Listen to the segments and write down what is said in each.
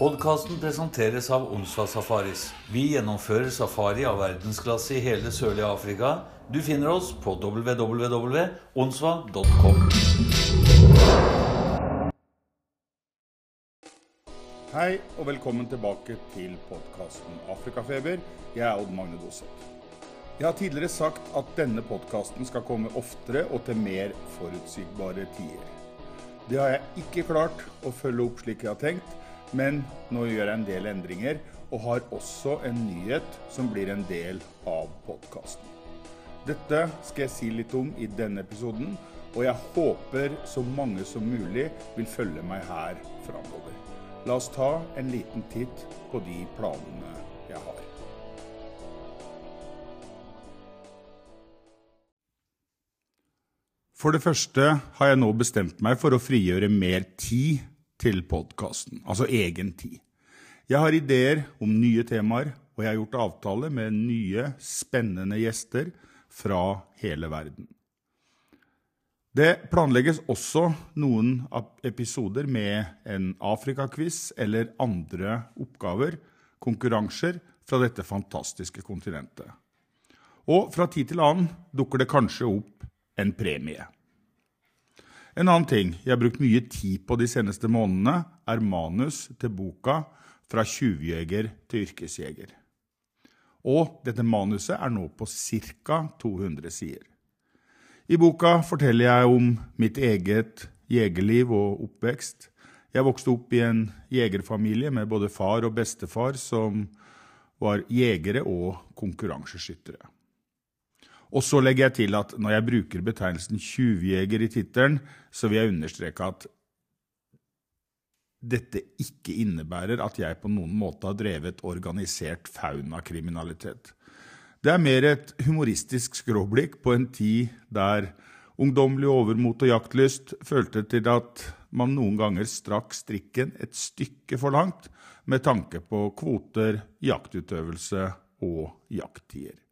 Podkasten presenteres av Onsdag Safaris. Vi gjennomfører safari av verdensklasse i hele sørlige Afrika. Du finner oss på www.onsva.com. Hei og velkommen tilbake til podkasten Afrikafeber. Jeg er Odd Magne Doseth. Jeg har tidligere sagt at denne podkasten skal komme oftere og til mer forutsigbare tider. Det har jeg ikke klart å følge opp slik jeg har tenkt, men nå gjør jeg en del endringer, og har også en nyhet som blir en del av podkasten. Dette skal jeg si litt om i denne episoden, og jeg håper så mange som mulig vil følge meg her framover. La oss ta en liten titt på de planene jeg har. For det første har jeg nå bestemt meg for å frigjøre mer tid til podkasten, altså egen tid. Jeg har ideer om nye temaer, og jeg har gjort avtale med nye, spennende gjester fra hele verden. Det planlegges også noen episoder med en Afrikaquiz eller andre oppgaver, konkurranser, fra dette fantastiske kontinentet. Og fra tid til annen dukker det kanskje opp en premie. En annen ting jeg har brukt mye tid på de seneste månedene, er manus til boka 'Fra tjuvjeger til yrkesjeger'. Og dette manuset er nå på ca. 200 sider. I boka forteller jeg om mitt eget jegerliv og oppvekst. Jeg vokste opp i en jegerfamilie med både far og bestefar som var jegere og konkurranseskyttere. Og så legger jeg til at når jeg bruker betegnelsen tjuvjeger i tittelen, så vil jeg understreke at dette ikke innebærer at jeg på noen måte har drevet organisert faunakriminalitet. Det er mer et humoristisk skråblikk på en tid der ungdommelig overmot og jaktlyst følte til at man noen ganger strakk strikken et stykke for langt med tanke på kvoter, jaktutøvelse og jakttider.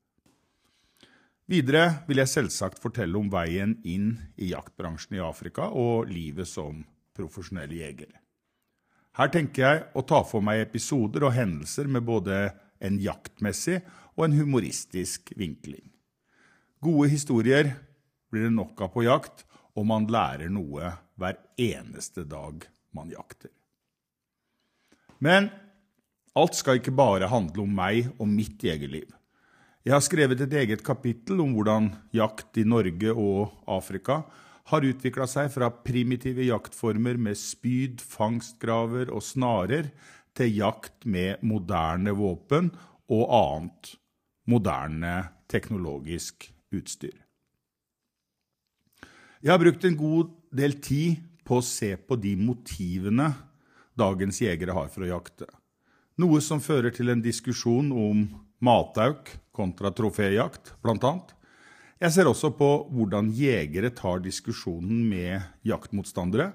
Videre vil jeg selvsagt fortelle om veien inn i jaktbransjen i Afrika og livet som profesjonell jeger. Her tenker jeg å ta for meg episoder og hendelser med både en jaktmessig og en humoristisk vinkling. Gode historier blir det nok av på jakt, og man lærer noe hver eneste dag man jakter. Men alt skal ikke bare handle om meg og mitt jegerliv. Jeg har skrevet et eget kapittel om hvordan jakt i Norge og Afrika har utvikla seg fra primitive jaktformer med spyd, fangstgraver og snarer til jakt med moderne våpen og annet moderne teknologisk utstyr. Jeg har brukt en god del tid på å se på de motivene dagens jegere har for å jakte. Noe som fører til en diskusjon om matauk kontra troféjakt, annet. Jeg ser også på hvordan jegere tar diskusjonen med jaktmotstandere,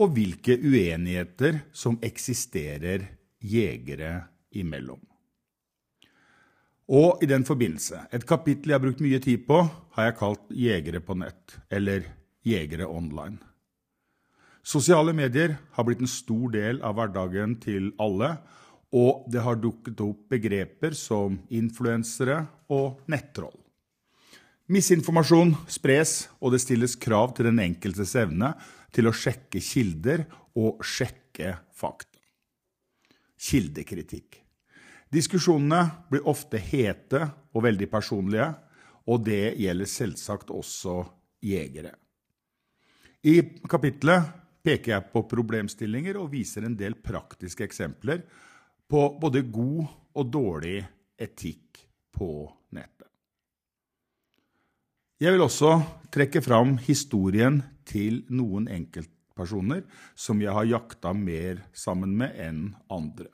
og hvilke uenigheter som eksisterer jegere imellom. Og i den forbindelse, et kapittel jeg har brukt mye tid på, har jeg kalt Jegere på nett, eller Jegere online. Sosiale medier har blitt en stor del av hverdagen til alle, og det har dukket opp begreper som influensere og nettroll. Misinformasjon spres, og det stilles krav til den enkeltes evne til å sjekke kilder og sjekke fakta. Kildekritikk. Diskusjonene blir ofte hete og veldig personlige, og det gjelder selvsagt også jegere. I kapitlet peker jeg på problemstillinger og viser en del praktiske eksempler på både god og dårlig etikk på nettet. Jeg vil også trekke fram historien til noen enkeltpersoner som jeg har jakta mer sammen med enn andre.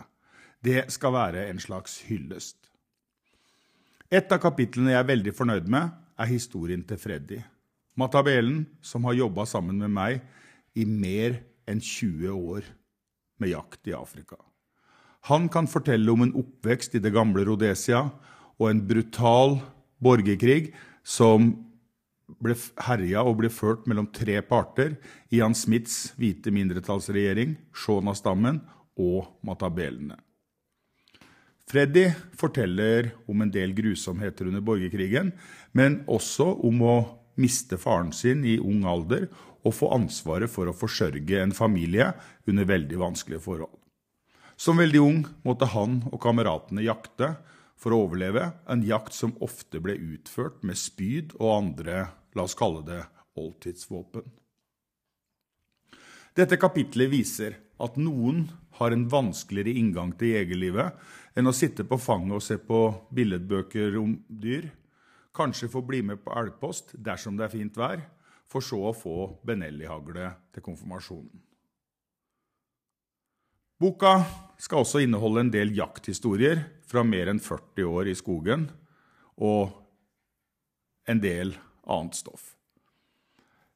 Det skal være en slags hyllest. Et av kapitlene jeg er veldig fornøyd med, er historien til Freddy. Matabelen, som har jobba sammen med meg i mer enn 20 år med jakt i Afrika. Han kan fortelle om en oppvekst i det gamle Rhodesia og en brutal borgerkrig som ble herja og ble ført mellom tre parter, Ian Smiths hvite mindretallsregjering, Shona-stammen og matabelene. Freddy forteller om en del grusomheter under borgerkrigen, men også om å miste faren sin i ung alder og få ansvaret for å forsørge en familie under veldig vanskelige forhold. Som veldig ung måtte han og kameratene jakte for å overleve, en jakt som ofte ble utført med spyd og andre, la oss kalle det, oldtidsvåpen. Dette kapitlet viser at noen har en vanskeligere inngang til jegerlivet enn å sitte på fanget og se på billedbøker om dyr, kanskje få bli med på elgpost dersom det er fint vær, for så å få Benelli-hagle til konfirmasjonen. Boka skal også inneholde en del jakthistorier fra mer enn 40 år i skogen, og en del annet stoff.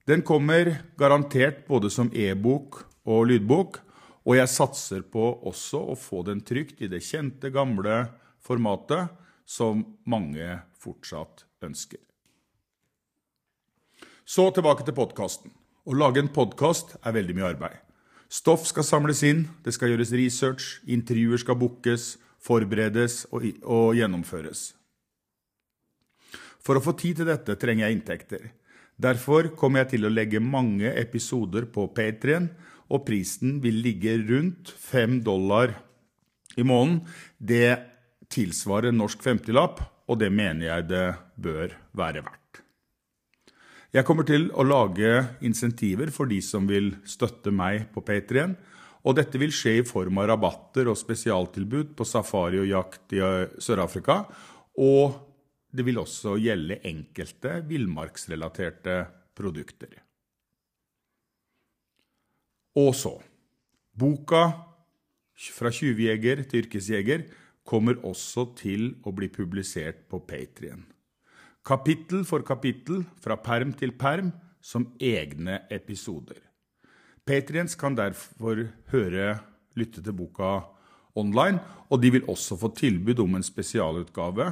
Den kommer garantert både som e-bok og lydbok, og jeg satser på også å få den trygt i det kjente, gamle formatet som mange fortsatt ønsker. Så tilbake til podkasten. Å lage en podkast er veldig mye arbeid. Stoff skal samles inn, det skal gjøres research, intervjuer skal bookes, forberedes og, og gjennomføres. For å få tid til dette trenger jeg inntekter. Derfor kommer jeg til å legge mange episoder på Patrion, og prisen vil ligge rundt fem dollar i måneden. Det tilsvarer norsk 50-lapp, og det mener jeg det bør være verdt. Jeg kommer til å lage insentiver for de som vil støtte meg på Patrien. og dette vil skje i form av rabatter og spesialtilbud på safari og jakt i Sør-Afrika, og det vil også gjelde enkelte villmarksrelaterte produkter. Og så Boka fra tjuvjeger til yrkesjeger kommer også til å bli publisert på Patrion. Kapittel for kapittel, fra perm til perm, som egne episoder. Patriens kan derfor høre, lytte til boka online, og de vil også få tilbud om en spesialutgave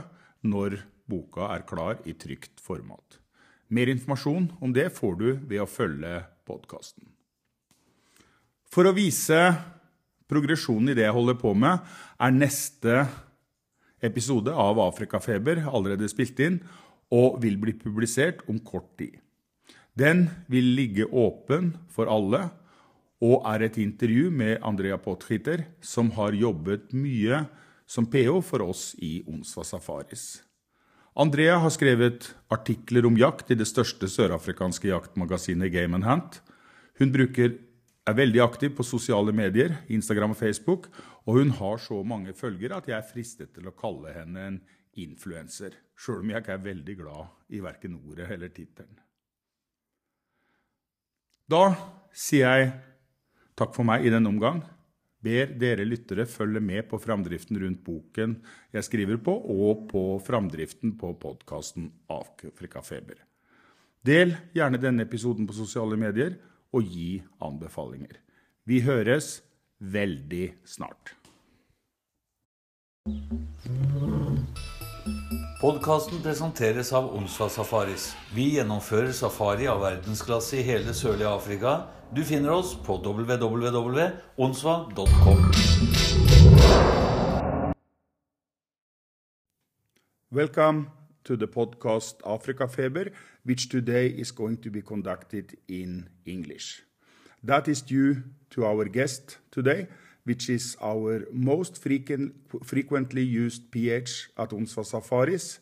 når boka er klar i trygt format. Mer informasjon om det får du ved å følge podkasten. For å vise progresjonen i det jeg holder på med, er neste episode av Afrikafeber allerede spilt inn og vil bli publisert om kort tid. Den vil ligge åpen for alle og er et intervju med Andrea Potchiter, som har jobbet mye som PH for oss i Onsva Safaris. Andrea har skrevet artikler om jakt i det største sørafrikanske jaktmagasinet Game Hunt. Hun bruker er veldig aktiv på sosiale medier, Instagram og Facebook, og hun har så mange følgere at jeg er fristet til å kalle henne en influenser, sjøl om jeg ikke er veldig glad i verken ordet eller tittelen. Da sier jeg takk for meg i denne omgang. Ber dere lyttere følge med på framdriften rundt boken jeg skriver på, og på framdriften på podkasten Afrikafeber. Del gjerne denne episoden på sosiale medier og gi anbefalinger. Vi høres veldig snart. Podkasten presenteres av Onsva Safaris. Vi gjennomfører safari av verdensklasse i hele sørlige Afrika. Du finner oss på www.onsva.com. Welcome to the podcast Africa Feber, which today is going to be conducted in English. That is due to our guest today, which is our most frequent, frequently used PH at Onsva Safaris.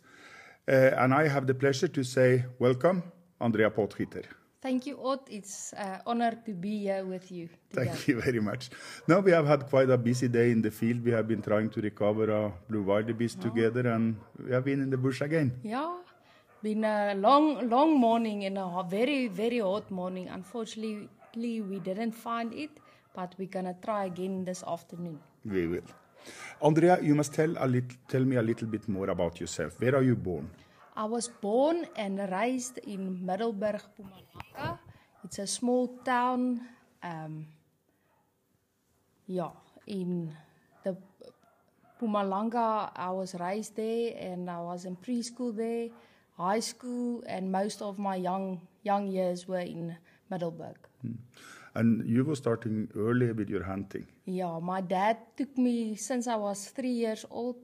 Uh, and I have the pleasure to say welcome, Andrea Potgieter. Thank you, Odd. It's an uh, honor to be here with you. Today. Thank you very much. Now we have had quite a busy day in the field. We have been trying to recover a blue wildebeest oh. together, and we have been in the bush again. Yeah, been a long, long morning and a very, very hot morning. Unfortunately, we didn't find it, but we're gonna try again this afternoon. We will. Andrea, you must tell a little, tell me a little bit more about yourself. Where are you born? I was born and raised in Middelburg, Mpumalanga. It's a small town. Um, yeah, in the Mpumalanga. I was raised there, and I was in preschool there, high school, and most of my young young years were in Middelburg. Hmm. And you were starting early with your hunting. Yeah, my dad took me since I was three years old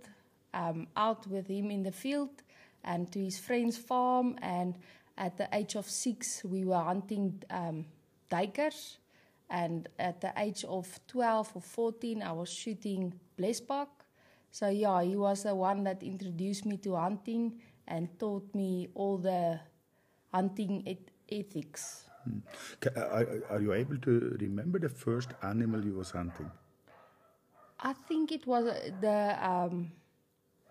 um, out with him in the field and to his friend's farm. And at the age of six, we were hunting um, duikers. And at the age of 12 or 14, I was shooting blesbok. So, yeah, he was the one that introduced me to hunting and taught me all the hunting et- ethics. Are, you able to remember the first animal you was hunting? I think it was uh, the um,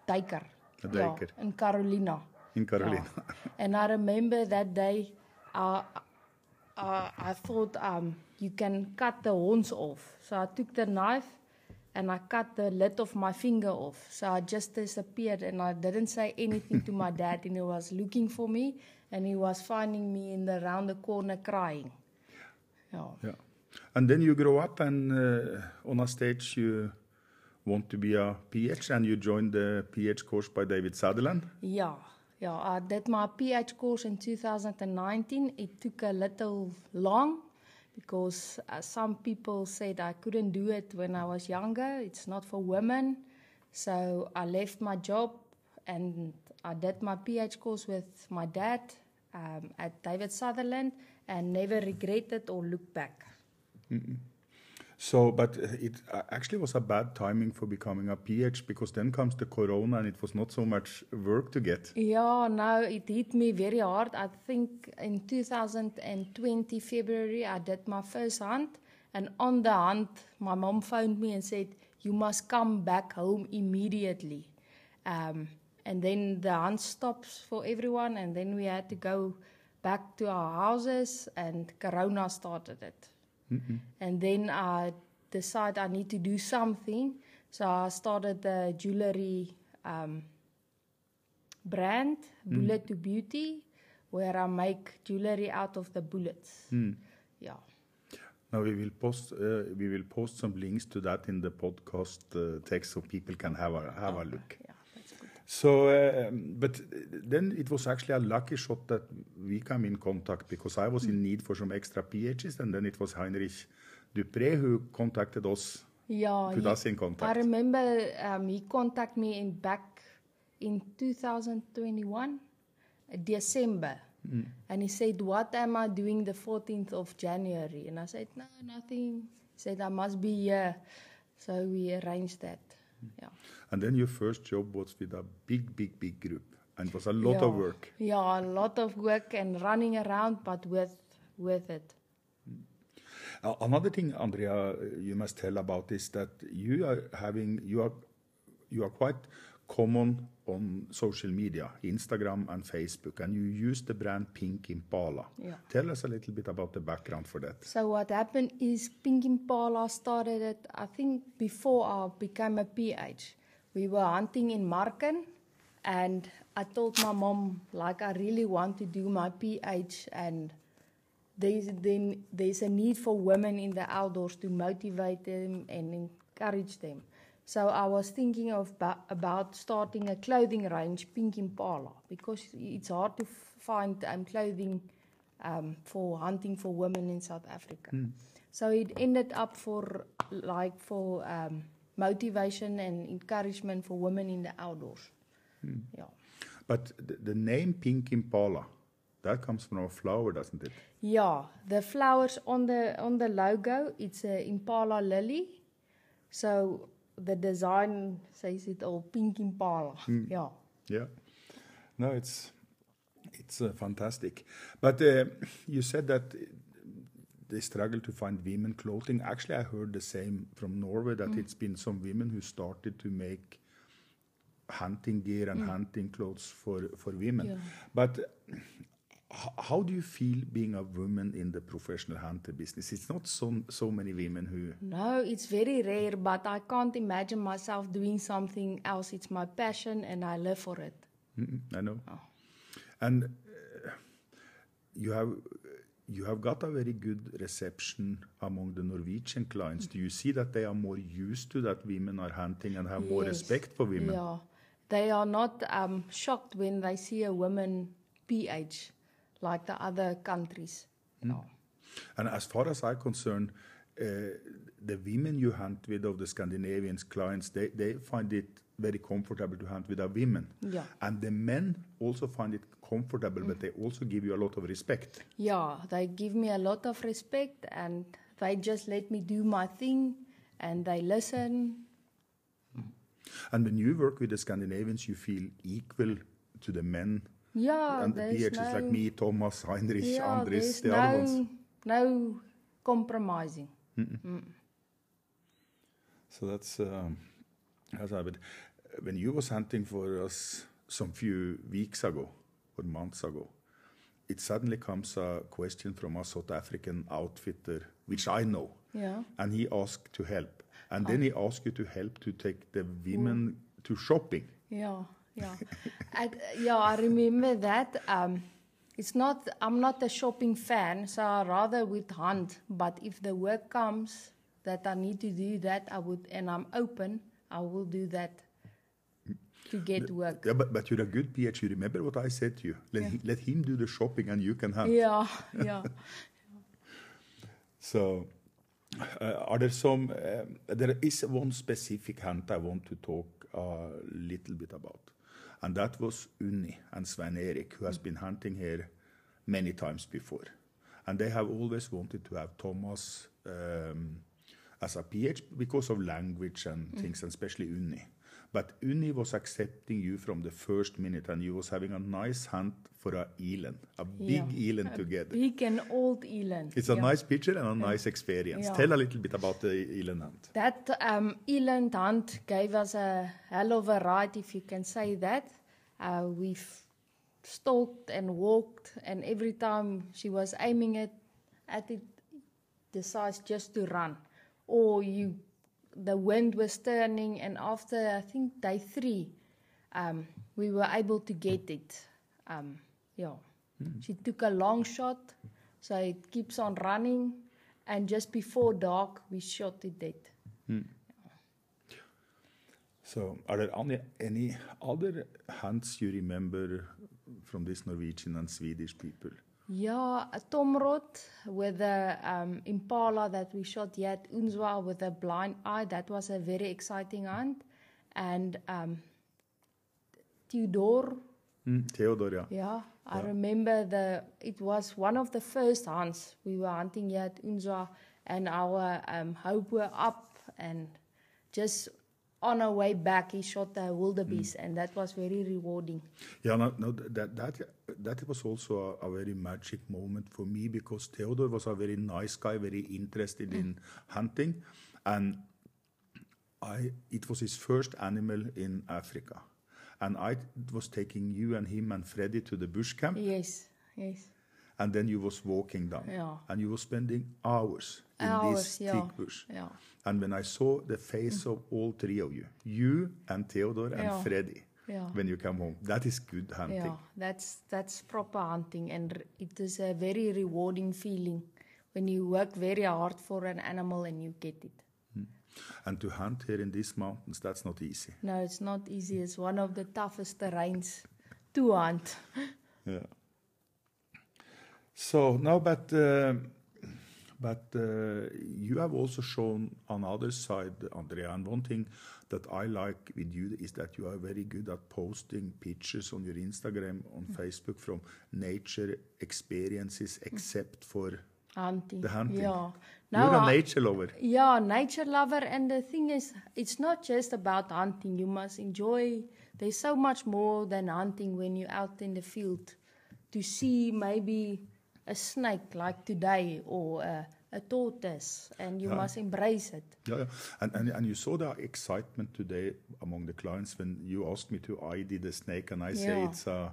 duiker. The Yeah, in Carolina. In Carolina. Yeah. and I remember that day, uh, uh, I thought um, you can cut the horns off. So I took the knife and I cut the lid of my finger off. So I just disappeared and I didn't say anything to my dad. And he was looking for me and he was finding me in the round the corner crying. Yeah. Yeah. And then you grow up and uh, on a stage you want to be a PH and you joined the PH course by David Sutherland. Yeah, yeah. I did my PH course in 2019. It took a little long because uh, some people said I couldn't do it when I was younger. It's not for women. So I left my job and I did my PH course with my dad um, at David Sutherland and never regretted or looked back. So, but uh, it uh, actually was a bad timing for becoming a PH because then comes the corona and it was not so much work to get. Yeah, no, it hit me very hard. I think in 2020 February I did my first hunt, and on the hunt my mom phoned me and said you must come back home immediately. Um, and then the hunt stops for everyone, and then we had to go back to our houses, and Corona started it. And then I decided I need to do something, so I started the jewelry. Um, brand, Bullet to Beauty, where I make jewelry out of the bullets. Yeah. Now we will post uh, we will post some links to that in the podcast uh, text so people can have a have a look. So, um, but then it was actually a lucky shot that we come in contact because I was in need for some extra PHs, and then it was Heinrich Dupré who contacted us. Yeah. Put he- us in contact. I remember um, he contacted me in back in 2021, uh, December. And he said, What am I doing the 14th of January? And I said, No, nothing. He said, I must be here. So we arranged that. Yeah. And then your first job was with a big, big, big group, and it was a lot of work. Yeah, a lot of work and running around, but with with it. Uh, Another thing, Andrea, you must tell about is that you are having you are you are quite common on social media, Instagram and Facebook, and you use the brand Pink Impala. Yeah. Tell us a little bit about the background for that. So what happened is Pink Impala started it, I think, before I became a PH. We were hunting in Marken, and I told my mom, like, I really want to do my PH, and there's then there's a need for women in the outdoors to motivate them and encourage them. So I was thinking of ba- about starting a clothing range, Pink Impala, because it's hard to f- find um, clothing um, for hunting for women in South Africa. So it ended up for like for um, motivation and encouragement for women in the outdoors. Yeah. But the, the name Pink Impala, that comes from a flower, doesn't it? Yeah, the flowers on the on the logo, it's a impala lily. So the design says it all, pink impala. Yeah. Yeah. No, it's it's uh, fantastic. But uh, you said that they struggle to find women clothing. Actually, I heard the same from Norway that it's been some women who started to make hunting gear and hunting clothes for for women. Yeah. But how do you feel being a woman in the professional hunter business? It's not so so many women who No, it's very rare, but I can't imagine myself doing something else. It's my passion and I live for it. Mm, I know. And uh, you have you have got a very good reception among the Norwegian clients. Do you see that they are more used to that women are hunting and have more respect for women? Yeah. They are not um, shocked when they see a woman PH like the other countries. Hmm. No. And as far as I'm concerned, uh, the women you hunt with of the Scandinavian clients, they, they find it very comfortable to hunt with a women. Yeah. And the men also find it comfortable, but mm. they also give you a lot of respect. Yeah, they give me a lot of respect and they just let me do my thing and they listen. Mm. And when you work with the Scandinavians, you feel equal to the men. Yeah, and the there's no, like me, Thomas, Heinrich, yeah, Andres, there's the other ones. no, no compromising. So that's um, that's how. But when you was hunting for us some few weeks ago or months ago, it suddenly comes a question from a South African outfitter, which I know, Yeah. and he asked to help, and then he asked you to help to take the women to shopping. Yeah, yeah. yeah, I remember that. Um, it's not, I'm not a shopping fan, so I rather would hunt. But if the work comes that I need to do that, I would, and I'm open, I will do that to get work. Yeah, but, but you're a good PhD. You remember what I said to you? Let, he, let him do the shopping, and you can hunt. Yeah, yeah. So, uh, are there some? Um, there is one specific hunt I want to talk a little bit about, and that was Unni and Svein Erik, who has been hunting here many times before, and they have always wanted to have Thomas um, as a PH because of language and things, and especially Unni. But Unni was accepting you from the first minute, and you was having a nice hunt for a eland, a big Yeah. eland together. Big and old eland. It's a yeah. nice picture and a nice experience. Yeah. Tell a little bit about the eland hunt. That um, eland hunt gave us a hell of a ride, if you can say that. Uh, we've stalked and walked, and every time she was aiming it at it, decides just to run. Or you, the wind was turning, and after I think day three, um, we were able to get it. Um, yeah, she took a long shot, so it keeps on running, and just before dark, we shot it dead. So, are there any, any other hunts you remember from these Norwegian and Swedish people? Yeah, a tomrot with a um, impala that we shot here at Onsva with a blind eye. That was a very exciting hunt. And um, Theodore, Mm, Theodor, yeah. yeah, I remember the. It was one of the first hunts we were hunting here at Onsva, and our um, hope were up, and just on our way back, he shot the wildebeest, and that was very rewarding. Yeah, no, no, that that that was also a, a very magic moment for me because Theodor was a very nice guy, very interested mm. in hunting, and I it was his first animal in Africa, and I was taking you and him and Freddy to the bush camp, Yes, yes. and then you was walking down, Yeah. and you was spending hours in Hours, this yeah, thick bush. yeah. And when I saw the face mm. of all three of you, you and Theodor and Yeah. Freddy, Yeah. when you come home, that is good hunting. Yeah, that's that's proper hunting, and it is a very rewarding feeling when you work very hard for an animal and you get it. And to hunt here in these mountains, that's not easy. No, it's not easy. It's one of the toughest terrains to hunt. Yeah. So now, but uh, but uh, you have also shown on other side, Andrea, and one thing that I like with you is that you are very good at posting pictures on your Instagram, on Facebook from nature experiences, except for Hunting. the hunting. Yeah. You're a I- nature lover. Yeah, nature lover. And the thing is, it's not just about hunting. You must enjoy. There's so much more than hunting when you're out in the field. To see maybe a snake like today or a, a tortoise, and you must embrace it. Yeah, yeah. And, and and you saw the excitement today among the clients when you asked me to ID the snake, and I say Yeah. it's a,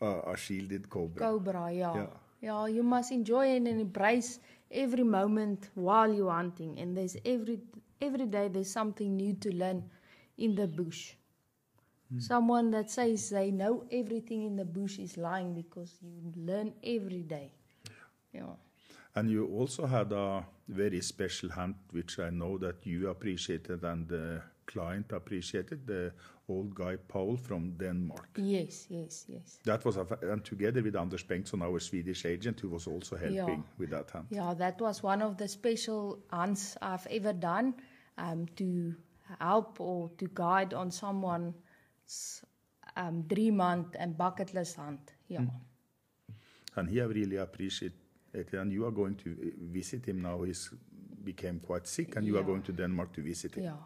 a a shielded cobra. Cobra, yeah. Yeah. yeah. you must enjoy and embrace every moment while you're hunting. And there's every every day there's something new to learn in the bush. Someone that says they know everything in the bush is lying because you learn every day. Yeah. And you also had a very special hunt, which I know that you appreciated and the client appreciated, the old guy Paul from Denmark. Yes, yes, yes. That was, a, and together with Anders Bengtsson, our Swedish agent, who was also helping Yeah. with that hunt. Yeah, that was one of the special hunts I've ever done um, to help or to guide on someone's um, dream hunt and bucket list hunt. Yeah. And he have really appreciated it. And you are going to uh, visit him now. He's became quite sick, and you are going to Denmark to visit him. Yeah.